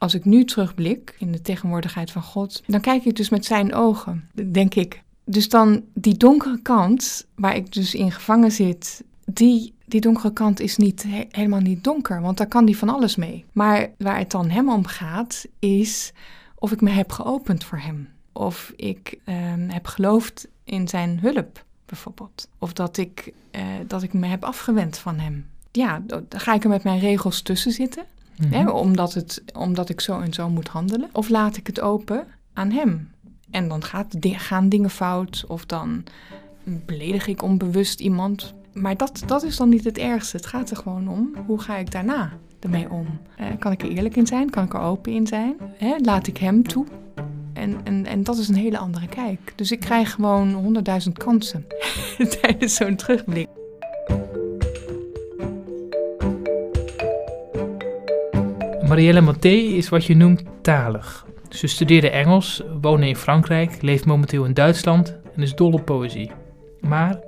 als ik nu terugblik in de tegenwoordigheid van God, dan kijk ik dus met zijn ogen, denk ik. Dus dan die donkere kant, waar ik dus in gevangen zit, die, die donkere kant is niet, helemaal niet donker, want daar kan die van alles mee. Maar waar het dan hem om gaat, is of ik me heb geopend voor hem. Of ik ehm, heb geloofd in zijn hulp, bijvoorbeeld. Of dat ik, eh, dat ik me heb afgewend van hem. Ja, dan ga ik er met mijn regels tussen zitten. Hè, Mhm. omdat, het, omdat ik zo en zo moet handelen. Of laat ik het open aan hem. En dan gaat, gaan dingen fout. Of dan beledig ik onbewust iemand. Maar dat, dat is dan niet het ergste. Het gaat er gewoon om, hoe ga ik daarna ermee om? Eh, kan ik er eerlijk in zijn? Kan ik er open in zijn? Hè, laat ik hem toe? En, en, en dat is een hele andere kijk. Dus ik krijg gewoon honderdduizend kansen tijdens zo'n terugblik. Marielle Maté is wat je noemt talig. Ze studeerde Engels, woonde in Frankrijk, leeft momenteel in Duitsland en is dol op poëzie. Maar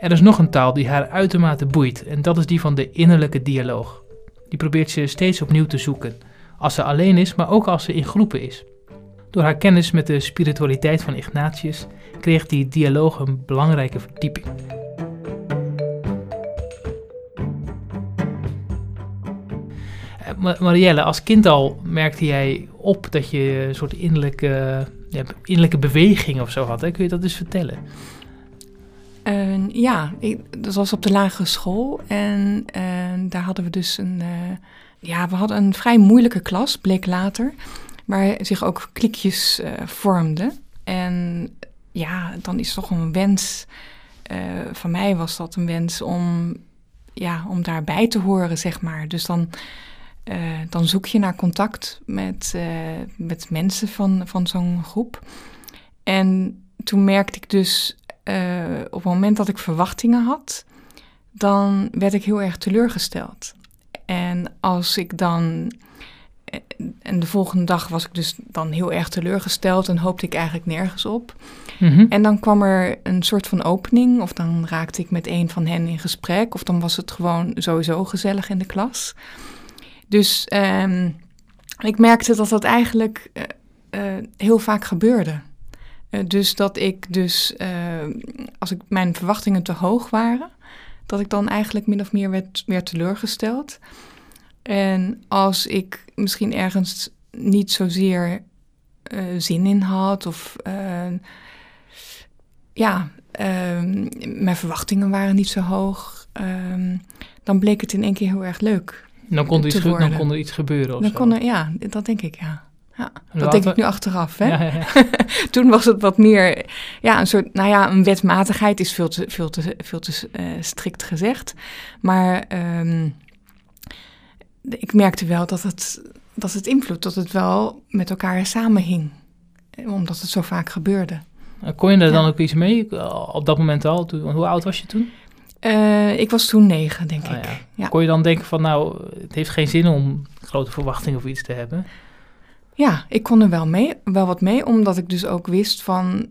er is nog een taal die haar uitermate boeit en dat is die van de innerlijke dialoog. Die probeert ze steeds opnieuw te zoeken, als ze alleen is, maar ook als ze in groepen is. Door haar kennis met de spiritualiteit van Ignatius kreeg die dialoog een belangrijke verdieping. Marielle, als kind al merkte jij op dat je een soort innerlijke, ja, innerlijke beweging of zo had. Kun je dat eens vertellen? Ja, ik, dat was op de lagere school. En eh, daar hadden we dus een... eh, ja, we hadden een vrij moeilijke klas, bleek later. Waar zich ook klikjes eh, vormden. En ja, dan is toch een wens... van mij was dat een wens om, ja, om daarbij te horen, zeg maar. Dus dan, eh, dan zoek je naar contact met, eh, met mensen van, van zo'n groep. En toen merkte ik dus eh, op het moment dat ik verwachtingen had, dan werd ik heel erg teleurgesteld. En als ik dan. En de volgende dag was ik dus dan heel erg teleurgesteld en hoopte ik eigenlijk nergens op. Mhm. En dan kwam er een soort van opening, of dan raakte ik met een van hen in gesprek, of dan was het gewoon sowieso gezellig in de klas. Dus ehm, ik merkte dat dat eigenlijk eh, eh, heel vaak gebeurde. Eh, dus dat ik dus, eh, als ik, mijn verwachtingen te hoog waren, dat ik dan eigenlijk min of meer werd, teleurgesteld. En als ik misschien ergens niet zozeer zin in had of eh, ja, ehm, mijn verwachtingen waren niet zo hoog, ehm, dan bleek het in één keer heel erg leuk. Dan, kon er iets dan kon er iets gebeuren of Dan zo. kon er, ja, dat denk ik, ja. ja dat denk ik nu achteraf, hè? Ja, ja, ja. Toen was het wat meer, ja, een soort, nou ja, een wetmatigheid is veel te, veel te, veel te eh, strikt gezegd. Maar ehm, ik merkte wel dat het, dat het invloed, dat het wel met elkaar samenhing. Eh, Omdat het zo vaak gebeurde. Kon je daar dan ook iets mee eh, op dat moment al? Hoe oud was je toen? Eh, ik was toen negen, denk Ah, ik. ja. Ja. Kon je dan denken van nou, het heeft geen zin om grote verwachtingen of iets te hebben? Ja, ik kon er wel, mee, wel wat mee, omdat ik dus ook wist van...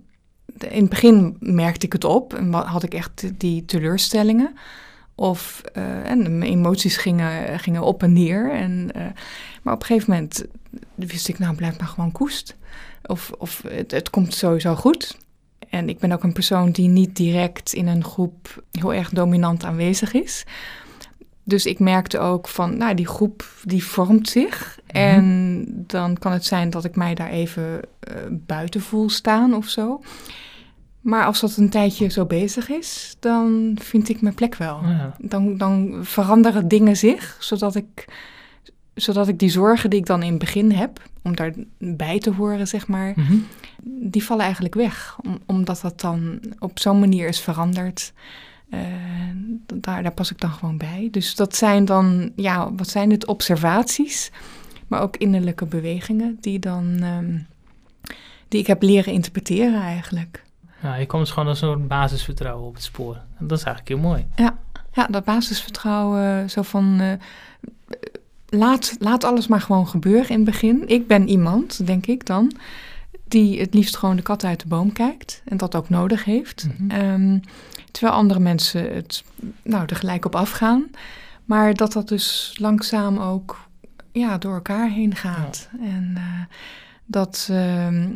In het begin merkte ik het op en had ik echt die teleurstellingen. Of, eh, en mijn emoties gingen, gingen op en neer. En, eh, maar op een gegeven moment wist ik, nou blijf maar gewoon koest. Of, of het, het komt sowieso goed. En ik ben ook een persoon die niet direct in een groep heel erg dominant aanwezig is. Dus ik merkte ook van, nou, die groep die vormt zich. En dan kan het zijn dat ik mij daar even eh, buiten voel staan of zo. Maar als dat een tijdje zo bezig is, dan vind ik mijn plek wel. Ja. Dan, dan veranderen dingen zich, zodat ik, zodat ik die zorgen die ik dan in het begin heb, om daarbij te horen, zeg maar, Mhm. die vallen eigenlijk weg. Om- omdat dat dan op zo'n manier is veranderd. Eh, daar, daar pas ik dan gewoon bij. Dus dat zijn dan, ja, wat zijn het? Observaties, maar ook innerlijke bewegingen die dan, ehm, die ik heb leren interpreteren eigenlijk. Ja, je komt dus gewoon als een soort basisvertrouwen op het spoor. En dat is eigenlijk heel mooi. Ja, dat basisvertrouwen, zo van, eh, laat, laat alles maar gewoon gebeuren in het begin. Ik ben iemand, denk ik dan, die het liefst gewoon de kat uit de boom kijkt en dat ook nodig heeft. Mhm. Ehm, terwijl andere mensen het nou, er gelijk op afgaan. Maar dat dat dus langzaam ook ja, door elkaar heen gaat. En eh, dat, ehm,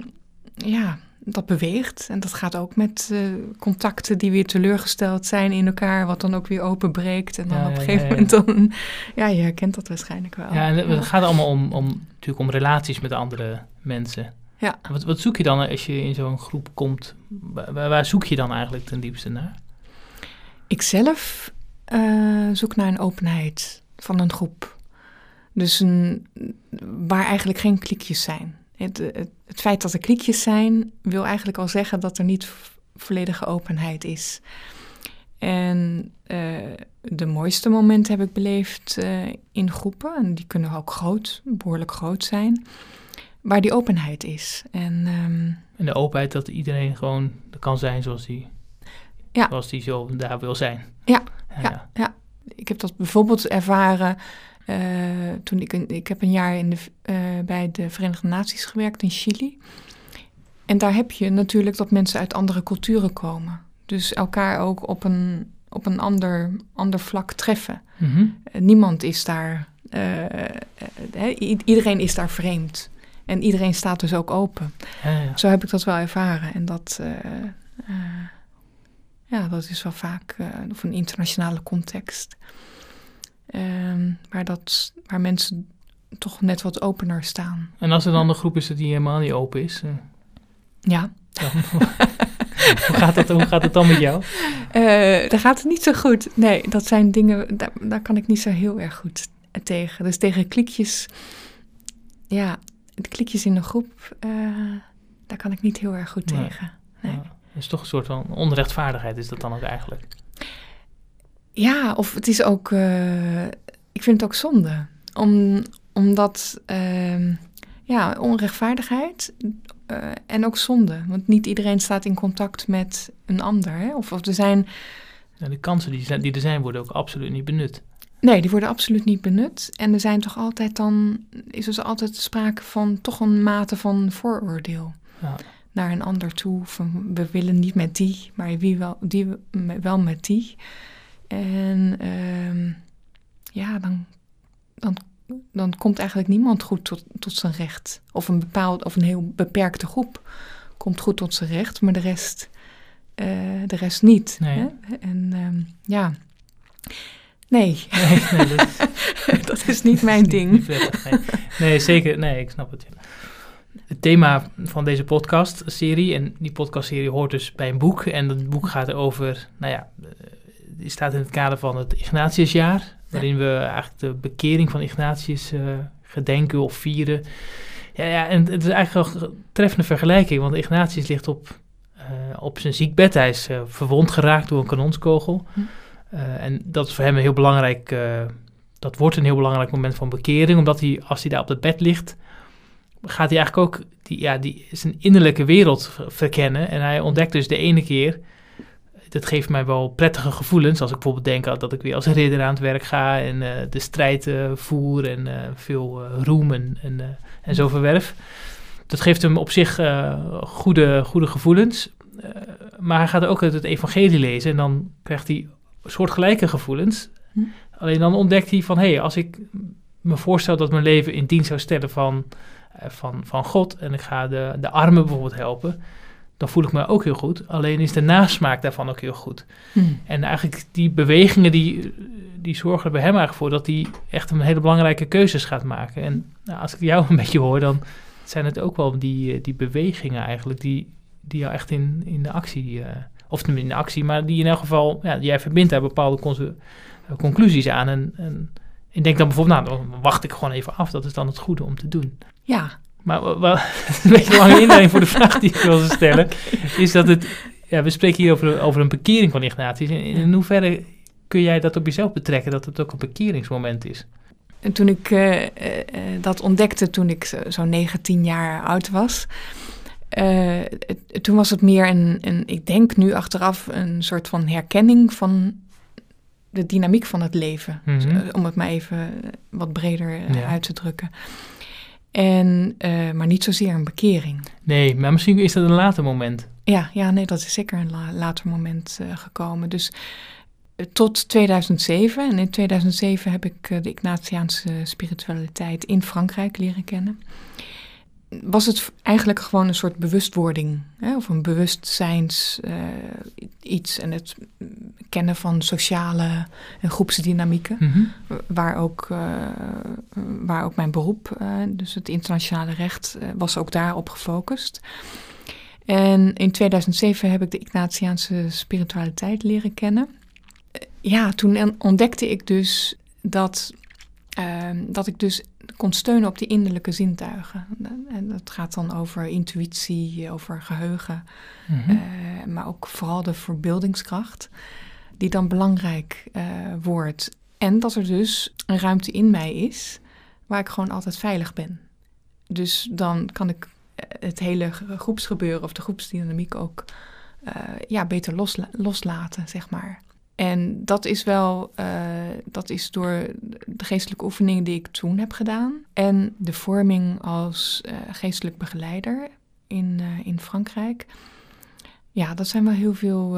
ja, dat beweegt. En dat gaat ook met eh, contacten die weer teleurgesteld zijn in elkaar, wat dan ook weer openbreekt. En dan Ja, op een gegeven ja, ja. moment dan, ja, je herkent dat waarschijnlijk wel. Ja, en het gaat allemaal om, om, natuurlijk om relaties met andere mensen. Ja. Wat, wat zoek je dan als je in zo'n groep komt? Waar, waar zoek je dan eigenlijk ten diepste naar? Ik zelf eh, zoek naar een openheid van een groep. Dus een, waar eigenlijk geen klikjes zijn. Het, het, het feit dat er klikjes zijn, wil eigenlijk al zeggen dat er niet volledige openheid is. En eh, de mooiste momenten heb ik beleefd eh, in groepen, en die kunnen ook groot, behoorlijk groot zijn, waar die openheid is. En ehm, En de openheid dat iedereen gewoon kan zijn zoals die, Ja. zoals die zo daar wil zijn. Ja, ja. ja. Ik heb dat bijvoorbeeld ervaren eh, toen ik, een, ik heb een jaar in de, eh, bij de Verenigde Naties gewerkt in Chili. En daar heb je natuurlijk dat mensen uit andere culturen komen. Dus elkaar ook op een, op een ander, ander vlak treffen. Mhm. Eh, niemand is daar, iedereen is daar vreemd. En iedereen staat dus ook open. Ja, ja. Zo heb ik dat wel ervaren. En dat, ja, dat is wel vaak of een internationale context. Ehm, waar, dat, waar mensen toch net wat opener staan. En als er dan een groep is die helemaal niet open is, eh, Ja, dan, hoe, gaat dat, hoe gaat het dan met jou? Eh daar gaat het niet zo goed. Nee, dat zijn dingen, daar, daar kan ik niet zo heel erg goed tegen. Dus tegen klikjes, ja, de klikjes in een groep, eh, daar kan ik niet heel erg goed Nee. tegen. Nee. Ja, dat is toch een soort van onrechtvaardigheid is dat dan ook eigenlijk. Ja, of het is ook, eh, ik vind het ook zonde. Om, omdat, ehm, ja, onrechtvaardigheid eh, en ook zonde. Want niet iedereen staat in contact met een ander. Hè? Of, of er zijn, de kansen die, zijn- die er zijn worden ook absoluut niet benut. nee, die worden absoluut niet benut. En er zijn toch altijd dan, is dus altijd sprake van toch een mate van vooroordeel. Ja. Naar een ander toe. Van, we willen niet met die, maar wie wel, die wel met die. En ehm, ja, dan, dan, dan komt eigenlijk niemand goed tot, tot zijn recht. Of een bepaald, of een heel beperkte groep komt goed tot zijn recht, maar de rest, eh, de rest niet. Nee. Hè? En ehm, ja, nee, Nee, nee, dat is dat is niet mijn ding. niet prettig, nee. nee, zeker. Nee, ik snap het. Het thema van deze podcastserie, en die podcastserie hoort dus bij een boek. En dat boek gaat over, nou ja, eh, staat in het kader van het Ignatiusjaar. Waarin we eigenlijk de bekering van Ignatius eh, gedenken of vieren. Ja, ja, en het is eigenlijk wel een treffende vergelijking, want Ignatius ligt op, eh, op zijn ziekbed. Hij is eh, verwond geraakt door een kanonskogel. Hm. En dat is voor hem een heel belangrijk, dat wordt een heel belangrijk moment van bekering, omdat hij, als hij daar op het bed ligt, gaat hij eigenlijk ook die, ja, die, zijn innerlijke wereld ver- verkennen. En hij ontdekt dus de ene keer, dat geeft mij wel prettige gevoelens, als ik bijvoorbeeld denk dat ik weer als ridder aan het werk ga en eh, de strijd eh, voer en eh, veel roem en, en, en zo verwerf. Dat geeft hem op zich goede, goede gevoelens. Maar hij gaat ook uit het evangelie lezen en dan krijgt hij soortgelijke gevoelens. Hm. Alleen dan ontdekt hij van, hé, hey, als ik me voorstel dat mijn leven in dienst zou stellen van, van, van God en ik ga de, de armen bijvoorbeeld helpen, dan voel ik me ook heel goed. Alleen is de nasmaak daarvan ook heel goed. Hm. En eigenlijk die bewegingen die, die zorgen er bij hem eigenlijk voor dat hij echt een hele belangrijke keuzes gaat maken. En nou, als ik jou een beetje hoor, dan zijn het ook wel die, eh, die bewegingen eigenlijk die, die jou echt in, in de actie, eh, of niet in de actie, maar die in elk geval, ja, jij verbindt daar bepaalde eh, conclusies aan. En, en ik denk dan bijvoorbeeld, nou, dan wacht ik gewoon even af. Dat is dan het goede om te doen. Ja, Maar wa- een beetje een lange inleiding voor de vraag die ik wilde stellen, is dat het, ja, we spreken hier over, over een bekering van Ignatius. In, in hoeverre kun jij dat op jezelf betrekken, dat het ook een bekeringsmoment is? En toen ik eh, eh, eh, dat ontdekte toen ik zo- zo'n 19 jaar oud was, toen was het meer een, een, ik denk nu achteraf, een soort van herkenning van de dynamiek van het leven. Mhm. Om het maar even wat breder Ja. uit te drukken. En, eh, maar niet zozeer een bekering. Nee, maar misschien is dat een later moment. Ja, ja, nee, dat is zeker een la- later moment eh, gekomen. Dus tot 2007. En in 2007 heb ik de Ignatiaanse spiritualiteit in Frankrijk leren kennen was het eigenlijk gewoon een soort bewustwording hè, of een bewustzijns uh, iets en het kennen van sociale en groepsdynamieken, mm waar, ook, uh, waar ook mijn beroep, uh, dus het internationale recht, was ook daarop gefocust. En in 2007 heb ik de Ignatiaanse spiritualiteit leren kennen. Ja, toen ontdekte ik dus dat, dat ik dus kon steunen op die innerlijke zintuigen. En dat gaat dan over intuïtie, over geheugen, mhm. eh, maar ook vooral de verbeeldingskracht, die dan belangrijk uh, wordt. En dat er dus een ruimte in mij is waar ik gewoon altijd veilig ben. Dus dan kan ik eh, het hele groepsgebeuren of de groepsdynamiek ook ja, beter loslaten, zeg maar. En dat is wel, uh, dat is door de geestelijke oefeningen die ik toen heb gedaan. En de vorming als uh, geestelijk begeleider in, uh, in Frankrijk. Ja, dat zijn wel heel veel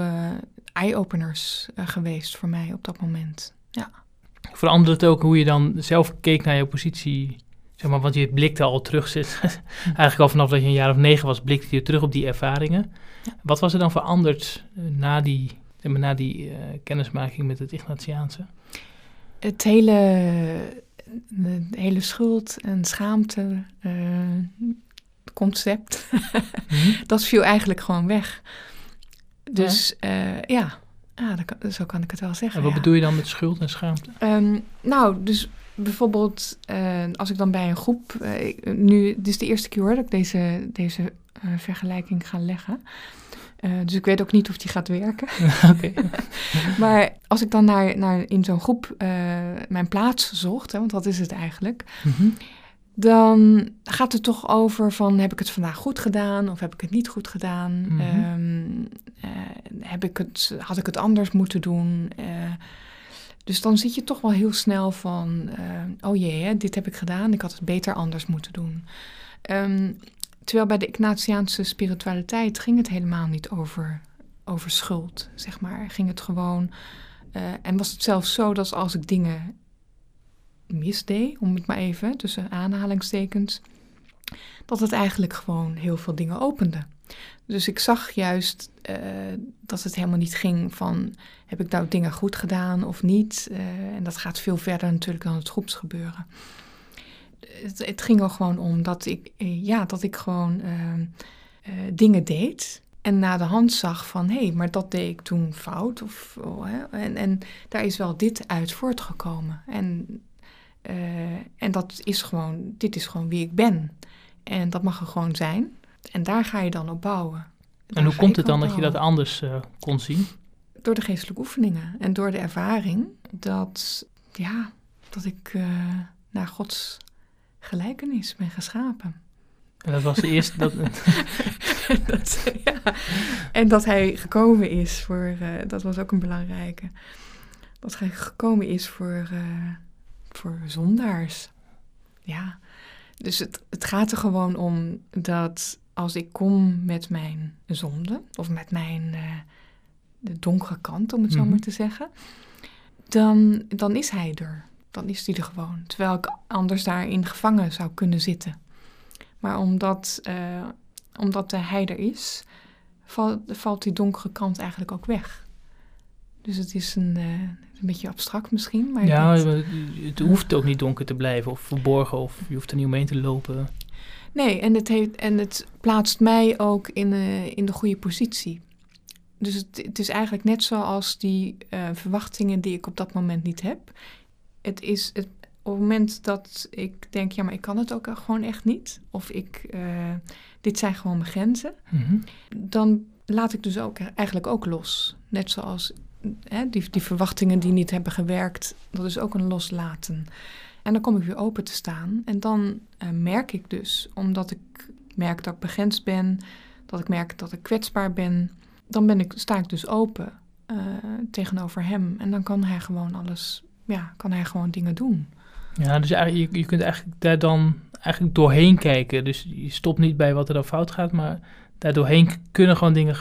eye-openers geweest voor mij op dat moment. Ja. Veranderde het ook hoe je dan zelf keek naar je positie? Zeg maar, want je blikte al terug, eigenlijk al vanaf dat je een jaar of negen was, blikte je terug op die ervaringen. Ja. Wat was er dan veranderd na die na die uh, kennismaking met het Ignatiaanse? Het hele, de hele schuld en schaamte uh, concept, mhm. dat viel eigenlijk gewoon weg. Dus ja, uh, ja. Ah, dat, zo kan ik het wel zeggen. En wat bedoel je dan met schuld en schaamte? Um, nou, dus bijvoorbeeld als ik dan bij een groep... nu, dit is de eerste keer hoor dat ik deze, deze vergelijking ga leggen... Uh, dus ik weet ook niet of die gaat werken. maar als ik dan naar, naar in zo'n groep uh, mijn plaats zocht, hè, want dat is het eigenlijk, mm-hmm. dan gaat het toch over van heb ik het vandaag goed gedaan of heb ik het niet goed gedaan? Mm-hmm. um, uh, heb ik het, had ik het anders moeten doen? dus dan zit je toch wel heel snel van, oh jee, hè, dit heb ik gedaan, ik had het beter anders moeten doen. Um, Terwijl bij de Ignatiaanse spiritualiteit ging het helemaal niet over, over schuld, zeg maar. Ging het gewoon. Uh, en was het zelfs zo dat als ik dingen misdeed, om het maar even tussen aanhalingstekens, dat het eigenlijk gewoon heel veel dingen opende. Dus ik zag juist uh, dat het helemaal niet ging van heb ik nou dingen goed gedaan of niet. Uh, en dat gaat veel verder natuurlijk dan het groepsgebeuren het, het, ging er gewoon om dat ik, eh, ja, dat ik gewoon ehm, eh, dingen deed. En na de hand zag van, hé, hey, maar dat deed ik toen fout. Of, oh, hè, en, en daar is wel dit uit voortgekomen. En, uh, en dat is gewoon, dit is gewoon wie ik ben. En dat mag er gewoon zijn. En daar ga je dan op bouwen. en hoe komt het dan dat je dat anders uh, kon zien? Door de geestelijke oefeningen en door de ervaring dat, ja, dat ik uh, naar Gods gelijkenis ben geschapen. En dat was de eerste. dat... dat, ja. En dat hij gekomen is voor. Uh, dat was ook een belangrijke. Dat hij gekomen is voor, uh, voor zondaars. Ja. Dus het, het gaat er gewoon om dat als ik kom met mijn zonde, of met mijn uh, de donkere kant, om het zo mhm. maar te zeggen, dan, dan is hij er dan is die er gewoon. Terwijl ik anders daarin gevangen zou kunnen zitten. Maar omdat, uh, omdat hij er is, valt, valt die donkere kant eigenlijk ook weg. Dus het is een, uh, een beetje abstract misschien. Maar ja, het hoeft ook niet donker te blijven of verborgen of je hoeft er niet omheen te lopen. Nee, en het, heeft, en het plaatst mij ook in, uh, in de goede positie. Dus het, het, is eigenlijk net zoals die uh, verwachtingen die ik op dat moment niet heb het is het, op het moment dat ik denk, ja, maar ik kan het ook gewoon echt niet. Of ik, uh, dit zijn gewoon mijn grenzen. Mhm. Dan laat ik dus ook eigenlijk ook los. Net zoals hè, die, die verwachtingen die niet hebben gewerkt, dat is ook een loslaten. En dan kom ik weer open te staan. En dan uh, merk ik dus, omdat ik merk dat ik begrensd ben, dat ik merk dat ik kwetsbaar ben, dan ben ik, sta ik dus open uh, tegenover hem. En dan kan hij gewoon alles ja, kan hij gewoon dingen doen. Ja, dus eigenlijk, je, je kunt eigenlijk daar dan eigenlijk doorheen kijken. Dus je stopt niet bij wat er dan fout gaat, maar daar doorheen kunnen gewoon dingen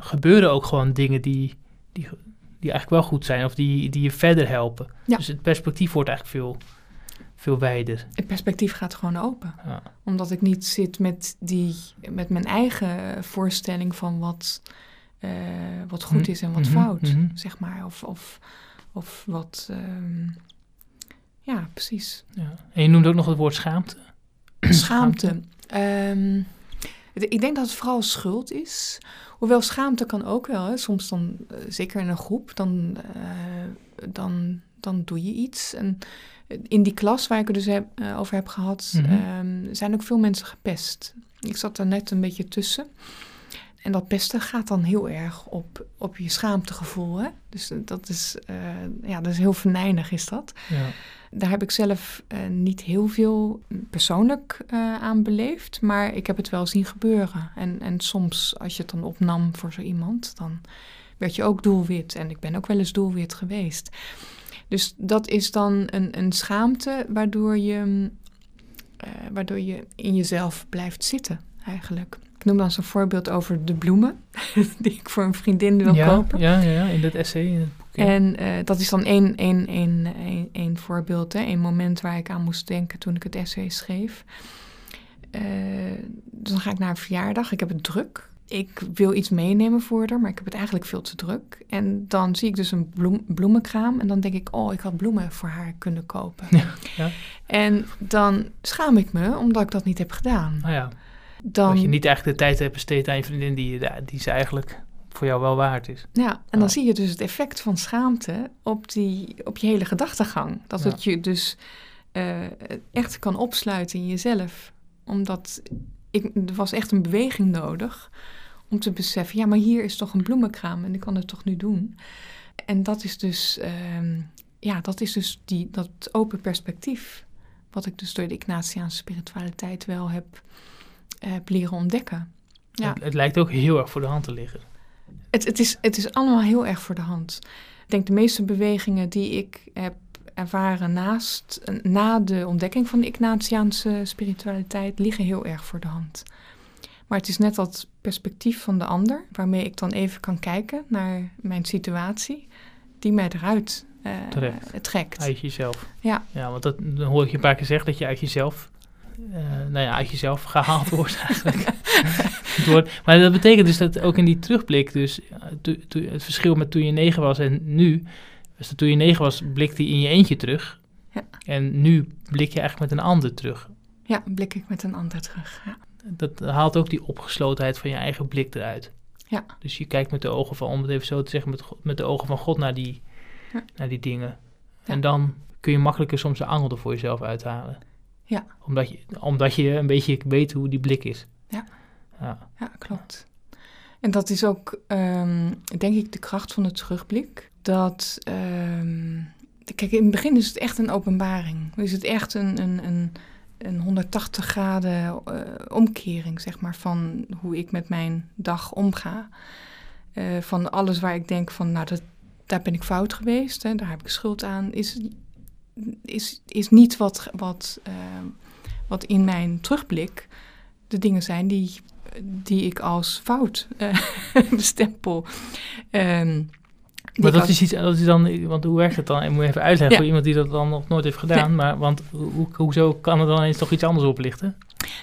gebeuren. Ook gewoon dingen die, die, die eigenlijk wel goed zijn of die, die je verder helpen. Ja. Dus het perspectief wordt eigenlijk veel, veel wijder. Het perspectief gaat gewoon open. Ja. Omdat ik niet zit met, die, met mijn eigen voorstelling van wat, eh, wat goed Mhm, is en wat mhm, fout, mhm. zeg maar. Of, of, of wat, ehm, ja, precies. Ja. En je noemde ook nog het woord schaamte. Schaamte. Ehm, ik denk dat het vooral schuld is. Hoewel schaamte kan ook wel. Hè. Soms dan, eh, zeker in een groep, dan, eh, dan, dan doe je iets. En in die klas waar ik het dus heb, eh, over heb gehad, Mhm. ehm, zijn ook veel mensen gepest. Ik zat er net een beetje tussen. En dat pesten gaat dan heel erg op, op je schaamtegevoel. Hè? Dus dat is, eh, ja, dat is heel venijnig is dat. Ja. Daar heb ik zelf eh, niet heel veel persoonlijk eh, aan beleefd, maar ik heb het wel zien gebeuren. En, en soms, als je het dan opnam voor zo iemand, dan werd je ook doelwit. En ik ben ook wel eens doelwit geweest. Dus dat is dan een, een schaamte waardoor je, waardoor je in jezelf blijft zitten, eigenlijk. Ik noem dan zo'n voorbeeld over de bloemen die ik voor een vriendin wil ja, kopen. Ja, ja, ja, in dat essay. In het boek, ja. En eh, dat is dan één, één, één, één, één voorbeeld, hè? één moment waar ik aan moest denken toen ik het essay schreef. Eh, dan ga ik naar een verjaardag, ik heb het druk. Ik wil iets meenemen voor haar, maar ik heb het eigenlijk veel te druk. En dan zie ik dus een bloem, bloemenkraam en dan denk ik, oh, ik had bloemen voor haar kunnen kopen. Ja. En dan schaam ik me omdat ik dat niet heb gedaan. Nou ja, Dan, dat je niet eigenlijk de tijd hebt besteed aan je vriendin die, die ze eigenlijk voor jou wel waard is. Ja, en dan Ja. zie je dus het effect van schaamte op, die, op je hele gedachtegang. Dat Ja. het je dus eh, echt kan opsluiten in jezelf. Omdat ik, er was echt een beweging nodig om te beseffen... ja, maar hier is toch een bloemenkraam en ik kan het toch nu doen. En dat is dus, ehm, ja, dat, is dus die, dat open perspectief... wat ik dus door de Ignatiaanse spiritualiteit wel heb, heb leren ontdekken. Ja. Het, het lijkt ook heel erg voor de hand te liggen. Het, het, is, het is allemaal heel erg voor de hand. Ik denk de meeste bewegingen die ik heb ervaren naast, na de ontdekking van de Ignatiaanse spiritualiteit liggen heel erg voor de hand. Maar het is net dat perspectief van de ander, waarmee ik dan even kan kijken naar mijn situatie, die mij eruit eh, trekt. Uit jezelf. Ja. Ja, want dat, dan hoor ik je een paar keer zeggen dat je uit jezelf, eh, nou ja, uit jezelf gehaald wordt eigenlijk. Wordt- maar dat betekent dus dat ook in die terugblik, dus eh, to- to- het verschil met toen je negen was en nu, dus dat toen je negen was, blikte je in je eentje terug. Ja. En nu blik je eigenlijk met een ander terug. Ja, blik ik met een ander terug. Ja. Dat haalt ook die opgeslotenheid van je eigen blik eruit. Ja. Dus je kijkt met de ogen van, om het even zo te zeggen, met, met de ogen van God naar die, Ja. naar die dingen. En dan kun je makkelijker soms de angel er voor jezelf uithalen. Ja. Omdat je, omdat je een beetje weet hoe die blik is. Ja. Ja. Ja, klopt. En dat is ook, ehm, denk ik, de kracht van de terugblik. Dat, ehm, kijk, in het begin is het echt een openbaring. Is het echt een, een, een, een 180 graden eh, omkering, zeg maar, van hoe ik met mijn dag omga. Eh, van alles waar ik denk van, nou, dat, daar ben ik fout geweest, hè, daar heb ik schuld aan, is, is, is niet wat, wat, ehm, wat in mijn terugblik de dingen zijn die die ik als fout eh, bestempel. Ehm, Maar dat is iets, dat is dan, want hoe werkt het dan? Ik moet even uitleggen Ja. voor iemand die dat dan nog nooit heeft gedaan. Maar, want hoe, hoezo kan er dan eens toch iets anders oplichten?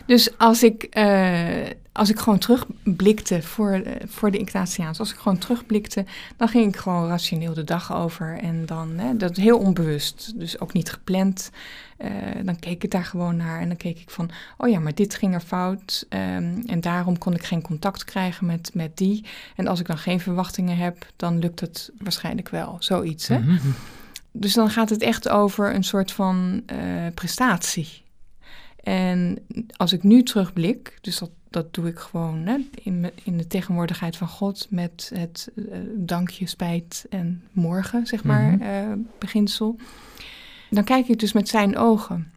Dus als ik, eh, als ik gewoon terugblikte voor, eh, voor de Ignatiaans, als ik gewoon terugblikte, dan ging ik gewoon rationeel de dag over. En dan, hè, dat heel onbewust, dus ook niet gepland. Eh, dan keek ik daar gewoon naar en dan keek ik van, oh ja, maar dit ging er fout. ehm, en daarom kon ik geen contact krijgen met, met die. En als ik dan geen verwachtingen heb, dan lukt het waarschijnlijk wel. Zoiets, hè? Mhm. Dus dan gaat het echt over een soort van prestatie. En als ik nu terugblik, dus dat, dat doe ik gewoon hè, in, in de tegenwoordigheid van God met het eh, dankje, spijt en morgen, zeg maar, Mhm. eh, beginsel. Dan kijk ik dus met zijn ogen,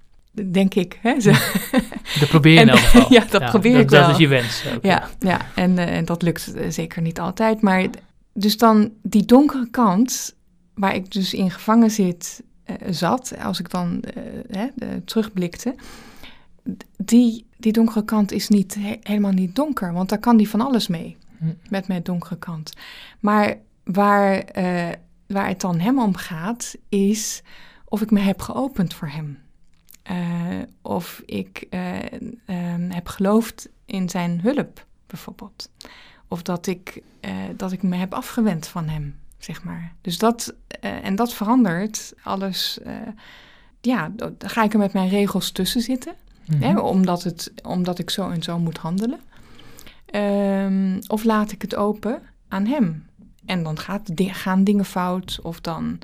denk ik. Hè? Zo. Dat probeer je En- in elk geval. ja, dat probeer dat, ik Dat wel. is je wens. ook. Ja, ja en, eh, en dat lukt zeker niet altijd. Maar dus dan die donkere kant, waar ik dus in gevangen zit, zat, als ik dan hè, terugblikte, die, die donkere kant is niet, he- helemaal niet donker, want daar kan die van alles mee, Hm. met mijn donkere kant. Maar waar, eh, waar het dan hem om gaat, is of ik me heb geopend voor hem. Uh, of ik uh, um, heb geloofd in zijn hulp, bijvoorbeeld. Of dat ik, dat ik me heb afgewend van hem, zeg maar. Dus dat, en dat verandert alles. ja, dan ga ik er met mijn regels tussen zitten. Hè, omdat, het, omdat ik zo en zo moet handelen. Um, of laat ik het open aan hem. En dan gaat, gaan dingen fout. Of dan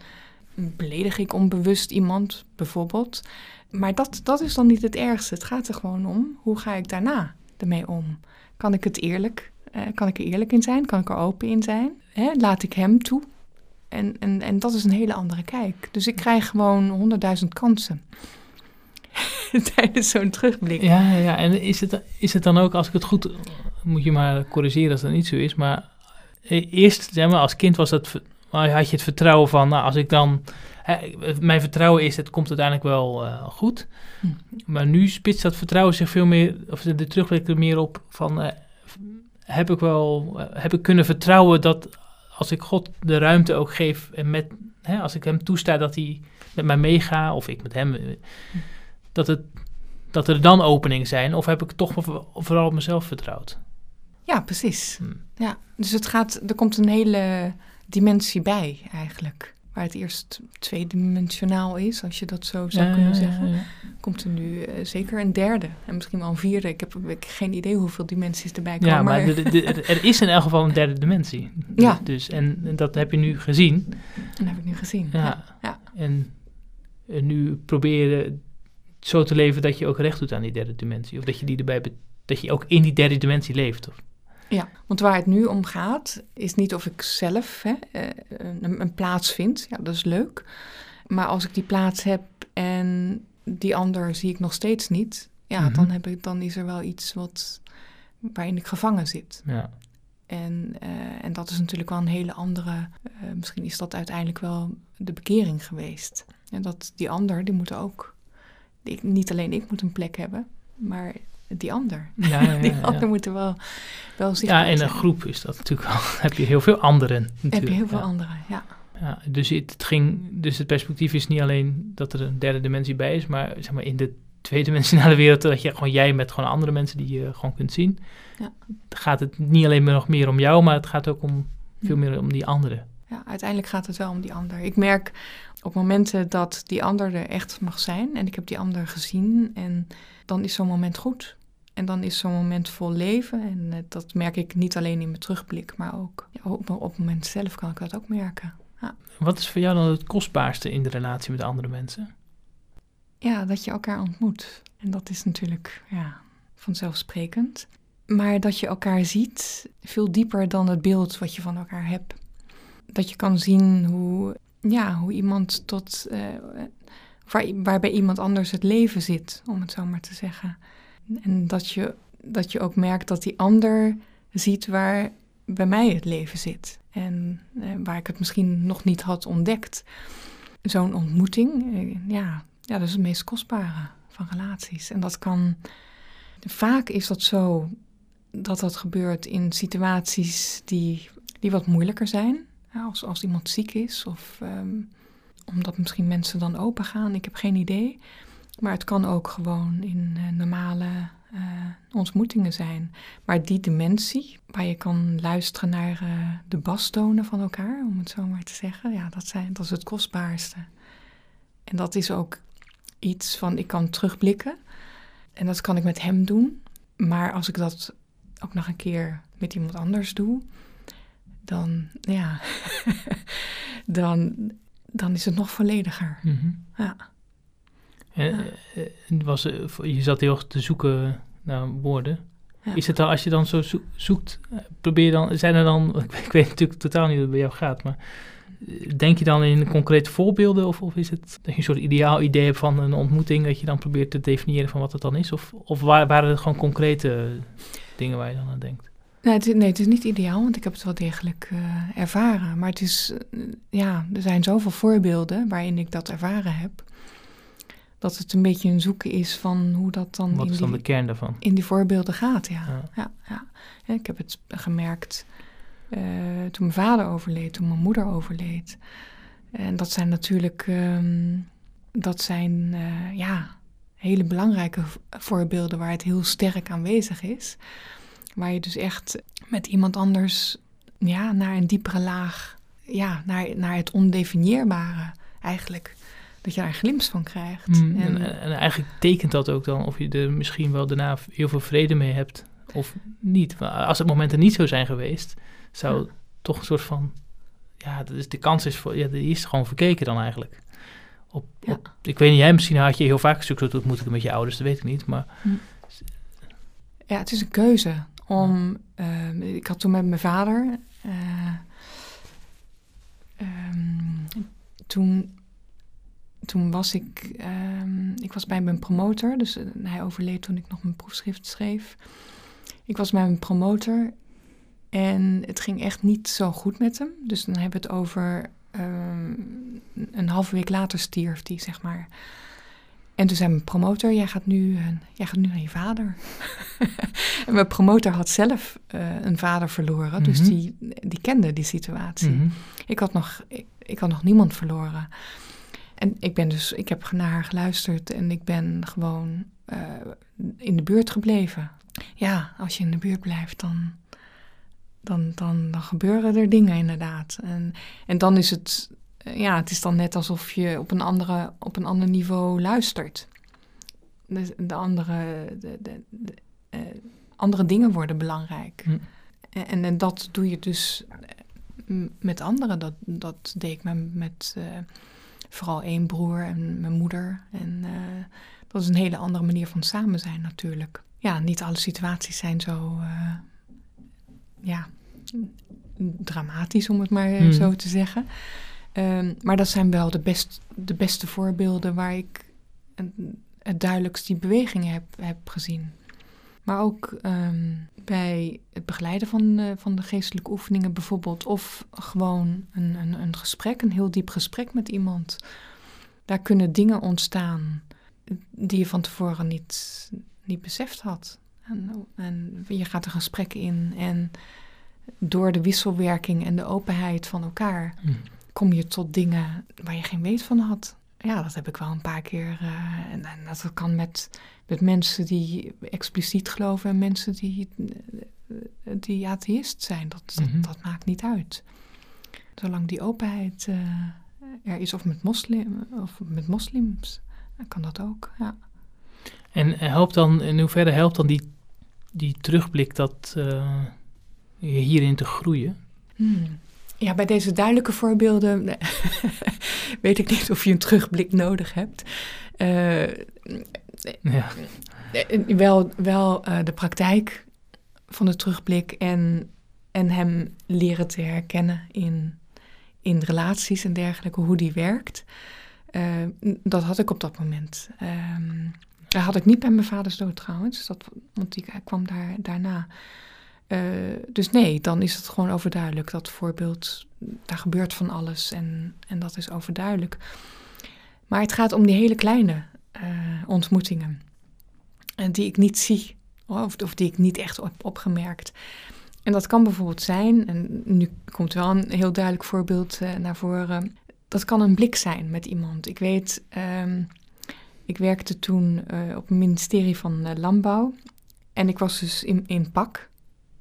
beledig ik onbewust iemand, bijvoorbeeld. Maar dat, dat is dan niet het ergste. Het gaat er gewoon om, hoe ga ik daarna ermee om? Kan ik het eerlijk, eh, kan ik er eerlijk in zijn? Kan ik er open in zijn? Hè? Laat ik hem toe? En, en, en dat is een hele andere kijk. Dus ik krijg gewoon honderdduizend kansen. Tijdens zo'n terugblik. Ja, ja, en is het, is het dan ook, als ik het goed... Moet je maar corrigeren als dat niet zo is. Maar e-, eerst, zeg maar, als kind was dat, had je het vertrouwen van... Nou, als ik dan mijn vertrouwen is, het komt uiteindelijk wel uh, goed. Hm. Maar nu spitst dat vertrouwen zich veel meer, of de terugblik er meer op van, uh, heb ik wel, uh, heb ik kunnen vertrouwen dat als ik God de ruimte ook geef en met, hè, als ik hem toesta dat hij met mij meegaat, of ik met hem, hm. Dat, het, dat er dan openingen zijn, of heb ik toch vooral op mezelf vertrouwd? Ja, precies. Hm. Ja, dus het gaat, er komt een hele dimensie bij eigenlijk waar het eerst tweedimensionaal is, als je dat zo zou kunnen zeggen, komt er nu uh, zeker een derde en misschien wel een vierde. Ik heb, ik geen idee hoeveel dimensies erbij komen. Ja, maar, de, de, er is in elk geval een derde dimensie. Ja. Dus, en, en, dat heb je nu gezien. Dat heb ik nu gezien, ja. ja. En, en nu probeer je zo te leven dat je ook recht doet aan die derde dimensie. Of dat je, die erbij dat je ook in die derde dimensie leeft. Of, ja, want waar het nu om gaat, is niet of ik zelf hè, eh, een, een, plaats vind. Ja, dat is leuk. Maar als ik die plaats heb en die ander zie ik nog steeds niet, ja, mhm. dan, heb ik, dan is er wel iets wat, waarin ik gevangen zit. Ja. En, uh, en dat is natuurlijk wel een hele andere, uh, misschien is dat uiteindelijk wel de bekering geweest. En dat die ander, die moet ook, die, niet alleen ik moet een plek hebben, maar die ander. Ja, ja, ja, die ander moeten wel, wel zichtbaar Ja, in een groep is dat natuurlijk wel. heb je heel veel anderen. Natuurlijk. Heb je heel veel anderen, ja. Ja, dus het, ging, dus het perspectief is niet alleen dat er een derde dimensie bij is, maar zeg maar in de tweedimensionale wereld dat je gewoon jij met gewoon andere mensen die je gewoon kunt zien. Ja. Gaat het niet alleen maar nog meer om jou, maar het gaat ook om veel meer om die anderen. Ja, uiteindelijk gaat het wel om die ander. Ik merk op momenten dat die ander er echt mag zijn en ik heb die ander gezien en dan is zo'n moment goed. En dan is zo'n moment vol leven. En uh, dat merk ik niet alleen in mijn terugblik, maar ook ja, op, op het moment zelf kan ik dat ook merken. Ja. Wat is voor jou dan het kostbaarste in de relatie met andere mensen? Ja, dat je elkaar ontmoet. En dat is natuurlijk ja, vanzelfsprekend. Maar dat je elkaar ziet veel dieper dan het beeld wat je van elkaar hebt. Dat je kan zien hoe, ja, hoe iemand tot. Uh, waar, waarbij iemand anders het leven zit, om het zo maar te zeggen. En dat je, dat je ook merkt dat die ander ziet waar bij mij het leven zit. En eh, waar ik het misschien nog niet had ontdekt. Zo'n ontmoeting, eh, ja, ja, dat is het meest kostbare van relaties. En dat kan. Vaak is dat zo dat dat gebeurt in situaties die, die wat moeilijker zijn. Als, als iemand ziek is of ehm, omdat misschien mensen dan open gaan. Ik heb geen idee. Maar het kan ook gewoon in uh, normale uh, ontmoetingen zijn. Maar die dimensie, waar je kan luisteren naar uh, de bastonen van elkaar, om het zo maar te zeggen, ja, dat, zijn, dat is het kostbaarste. En dat is ook iets van, ik kan terugblikken en dat kan ik met hem doen. Maar als ik dat ook nog een keer met iemand anders doe, dan, ja, dan, dan is het nog vollediger. Mm Ja. En, eh, was, eh, je zat heel erg te zoeken naar woorden. Is het dan, als je dan zo zoekt, eh, probeer dan, zijn er dan, ik weet natuurlijk totaal niet hoe het bij jou gaat, maar denk je dan in concrete voorbeelden of, of is het dat je een soort ideaal idee hebt van een ontmoeting, dat je dan probeert te definiëren van wat het dan is? Of, of waren het gewoon concrete dingen waar je dan aan denkt? Nee het, nee, het is niet ideaal, want ik heb het wel degelijk ervaren. Maar het is, ja, er zijn zoveel voorbeelden waarin ik dat ervaren heb dat het een beetje een zoeken is van hoe dat dan. Wat in is dan die, de kern daarvan? In die voorbeelden gaat, ja. ja. ja, ja. ik heb het gemerkt uh, toen mijn vader overleed, toen mijn moeder overleed. En dat zijn natuurlijk ehm, dat zijn, eh, ja, hele belangrijke voorbeelden waar het heel sterk aanwezig is. Waar je dus echt met iemand anders ja, naar een diepere laag, ja, naar, naar het ondefinieerbare eigenlijk. Dat je daar een glimp van krijgt. Mm, en, en, eigenlijk tekent dat ook dan of je er misschien wel daarna heel veel vrede mee hebt of niet. Maar als het momenten niet zo zijn geweest, zou toch een soort van, ja, dus de kans is, voor, ja, die is gewoon verkeken dan eigenlijk. Op, op, ik weet niet, jij misschien had je heel vaak een stuk ontmoetingen met je ouders, dat weet ik niet, maar... Hm. Ja, het is een keuze om... Uh, ik had toen met mijn vader... Uh, um, toen, toen was ik... Um, ik was bij mijn promotor, dus uh, hij overleed toen ik nog mijn proefschrift schreef. Ik was bij mijn promotor en het ging echt niet zo goed met hem. Dus dan hebben we het over Ehm, een halve week later stierf die, zeg maar. En toen zei mijn promotor, jij gaat nu, uh, jij gaat nu naar je vader. en mijn promotor had zelf uh, een vader verloren, dus mhm. die, die kende die situatie. Mhm. ik, had nog, ik, ik, had nog niemand verloren. En ik ben dus, ik heb naar haar geluisterd en ik ben gewoon uh, in de buurt gebleven. Ja, als je in de buurt blijft, dan, dan, dan, dan gebeuren er dingen inderdaad. En, en dan is het, eh, ja, het is dan net alsof je op een, andere, op een ander niveau luistert. De, de andere, de, de, uh, andere dingen worden belangrijk. Hm. En, en, dat doe je dus eh, met anderen. Dat, dat deed ik met, met uh, vooral één broer en mijn moeder. En uh, dat is een hele andere manier van samen zijn natuurlijk. Ja, niet alle situaties zijn zo ja, dramatisch, om het maar hmm. zo te zeggen. Um, maar dat zijn wel de, best, de beste voorbeelden waar ik het duidelijkst die bewegingen heb, heb gezien. Maar ook um, bij het begeleiden van, uh, van de geestelijke oefeningen bijvoorbeeld. Of gewoon een, een, een gesprek, een heel diep gesprek met iemand. Daar kunnen dingen ontstaan die je van tevoren niet, niet beseft had. En, en je gaat een gesprek in en door de wisselwerking en de openheid van elkaar hm. Kom je tot dingen waar je geen weet van had. Ja, dat heb ik wel een paar keer. Uh, en, en, dat kan met, met mensen die expliciet geloven en mensen die, die atheïst zijn. Dat, dat, mhm. dat, maakt niet uit. Zolang die openheid uh, er is, of met, moslim, of met moslims, kan dat ook. Ja. En helpt dan, in hoeverre helpt dan die, die terugblik dat. Uh hierin te groeien? Hmm. Ja, bij deze duidelijke voorbeelden weet ik niet of je een terugblik nodig hebt. Uh, ja. Wel, wel uh, de praktijk van de terugblik en, en hem leren te herkennen in, in relaties en dergelijke, hoe die werkt. Uh, dat had ik op dat moment. Um, dat had ik niet bij mijn vaders dood trouwens, dat, want die kwam daar, daarna. Uh, dus nee, dan is het gewoon overduidelijk. Dat voorbeeld, daar gebeurt van alles en, en dat is overduidelijk. Maar het gaat om die hele kleine uh, ontmoetingen. En die ik niet zie, of, of die ik niet echt heb opgemerkt. En dat kan bijvoorbeeld zijn, en nu komt wel een heel duidelijk voorbeeld naar voren. Dat kan een blik zijn met iemand. Ik weet, um, ik werkte toen op het ministerie van Landbouw. En ik was dus in, in pak.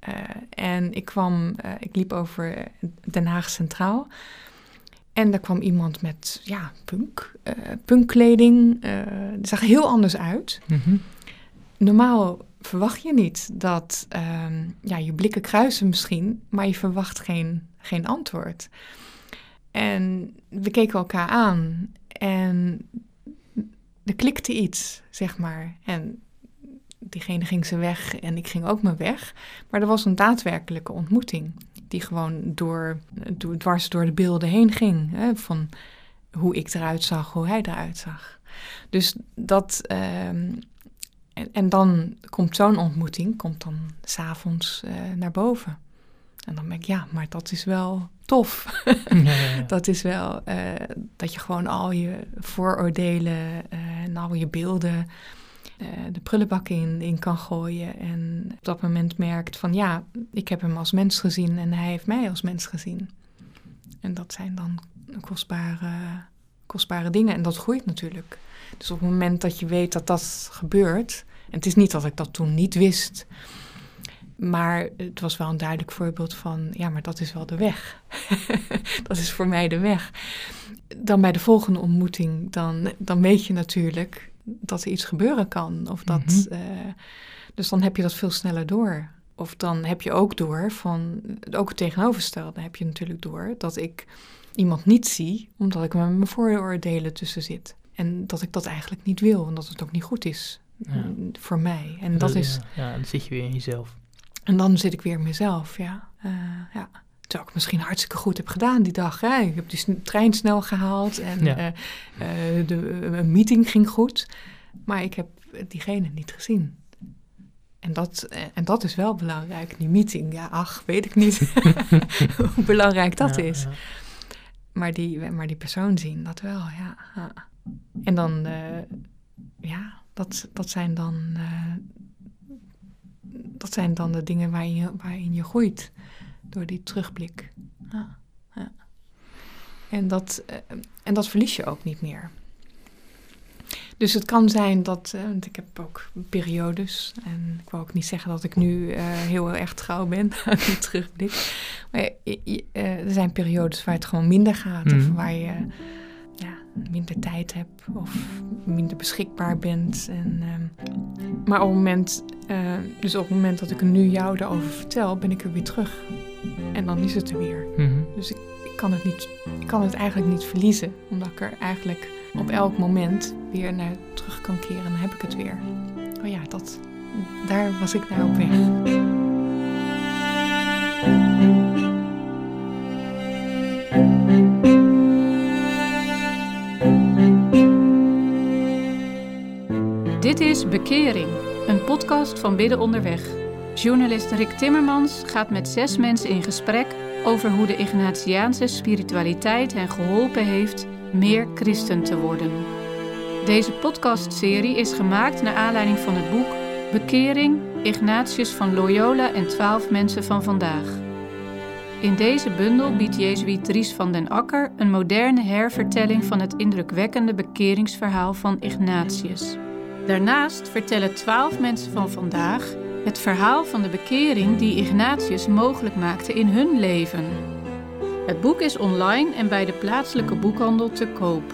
Uh, en ik kwam, uh, ik liep over Den Haag Centraal. En daar kwam iemand met, ja, punk, uh, punkkleding. die zag heel anders uit. Mm -hmm. Normaal verwacht je niet dat, ehm, ja, je blikken kruisen misschien, maar je verwacht geen, geen antwoord. En we keken elkaar aan en er klikte iets, zeg maar. En diegene ging zijn weg en ik ging ook mijn weg. Maar er was een daadwerkelijke ontmoeting. Die gewoon door, door, dwars door de beelden heen ging. Hè, van hoe ik eruit zag, hoe hij eruit zag. Dus dat. Ehm, en, en, dan komt zo'n ontmoeting, komt dan s'avonds uh, naar boven. En dan denk ik, ja, maar dat is wel tof. dat is wel uh, dat je gewoon al je vooroordelen uh, en al je beelden de prullenbak in, in kan gooien. En op dat moment merkt van ja, ik heb hem als mens gezien en hij heeft mij als mens gezien. En dat zijn dan kostbare, kostbare dingen. En dat groeit natuurlijk. Dus op het moment dat je weet dat dat gebeurt. En het is niet dat ik dat toen niet wist. Maar het was wel een duidelijk voorbeeld van, ja, maar dat is wel de weg. dat is voor mij de weg. Dan bij de volgende ontmoeting, dan, dan weet je natuurlijk dat er iets gebeuren kan. Of dat, Mhm. eh, dus dan heb je dat veel sneller door. Of dan heb je ook door van, ook het tegenovergestelde heb je natuurlijk door, dat ik iemand niet zie, omdat ik met mijn vooroordelen tussen zit. En dat ik dat eigenlijk niet wil en dat het ook niet goed is Ja. mm, voor mij. En dat is, Ja, ja, dan zit je weer in jezelf. en dan zit ik weer in mezelf, ja. Eh, ja. Terwijl ik misschien hartstikke goed heb gedaan die dag. Hè? Ik heb die trein snel gehaald en Ja. eh, eh, de eh, meeting ging goed. Maar ik heb diegene niet gezien. En dat, en dat is wel belangrijk, die meeting. Ja, ach, weet ik niet hoe belangrijk dat Ja, is. ja. Maar, die, maar die persoon zien, dat wel, ja. En dan, ja, dat, dat zijn dan... dat zijn dan de dingen waarin je, waarin je groeit. Door die terugblik. Ja, ja. En, dat, eh, en dat verlies je ook niet meer. Dus het kan zijn dat, eh, want ik heb ook periodes, en ik wil ook niet zeggen dat ik nu eh, heel erg trouw ben aan die terugblik. Maar er zijn periodes waar het gewoon minder gaat, of Mhm. waar je ja, minder tijd hebt, of minder beschikbaar bent. En, ehm, maar op het moment, dus op het moment dat ik nu jou daarover vertel, ben ik er weer terug. En dan is het er weer. Mhm. Dus ik, ik, kan het niet, ik kan het eigenlijk niet verliezen. Omdat ik er eigenlijk op elk moment weer naar terug kan keren. En dan heb ik het weer. Oh ja, dat, daar was ik naar op weg. Dit is Bekering, een podcast van Bidden Onderweg. Journalist Rick Timmermans gaat met zes mensen in gesprek over hoe de Ignatiaanse spiritualiteit hen geholpen heeft meer christen te worden. Deze podcastserie is gemaakt naar aanleiding van het boek Bekering, Ignatius van Loyola en twaalf mensen van vandaag. In deze bundel biedt Jezuïet Dries van den Akker een moderne hervertelling van het indrukwekkende bekeringsverhaal van Ignatius. Daarnaast vertellen twaalf mensen van vandaag het verhaal van de bekering die Ignatius mogelijk maakte in hun leven. Het boek is online en bij de plaatselijke boekhandel te koop.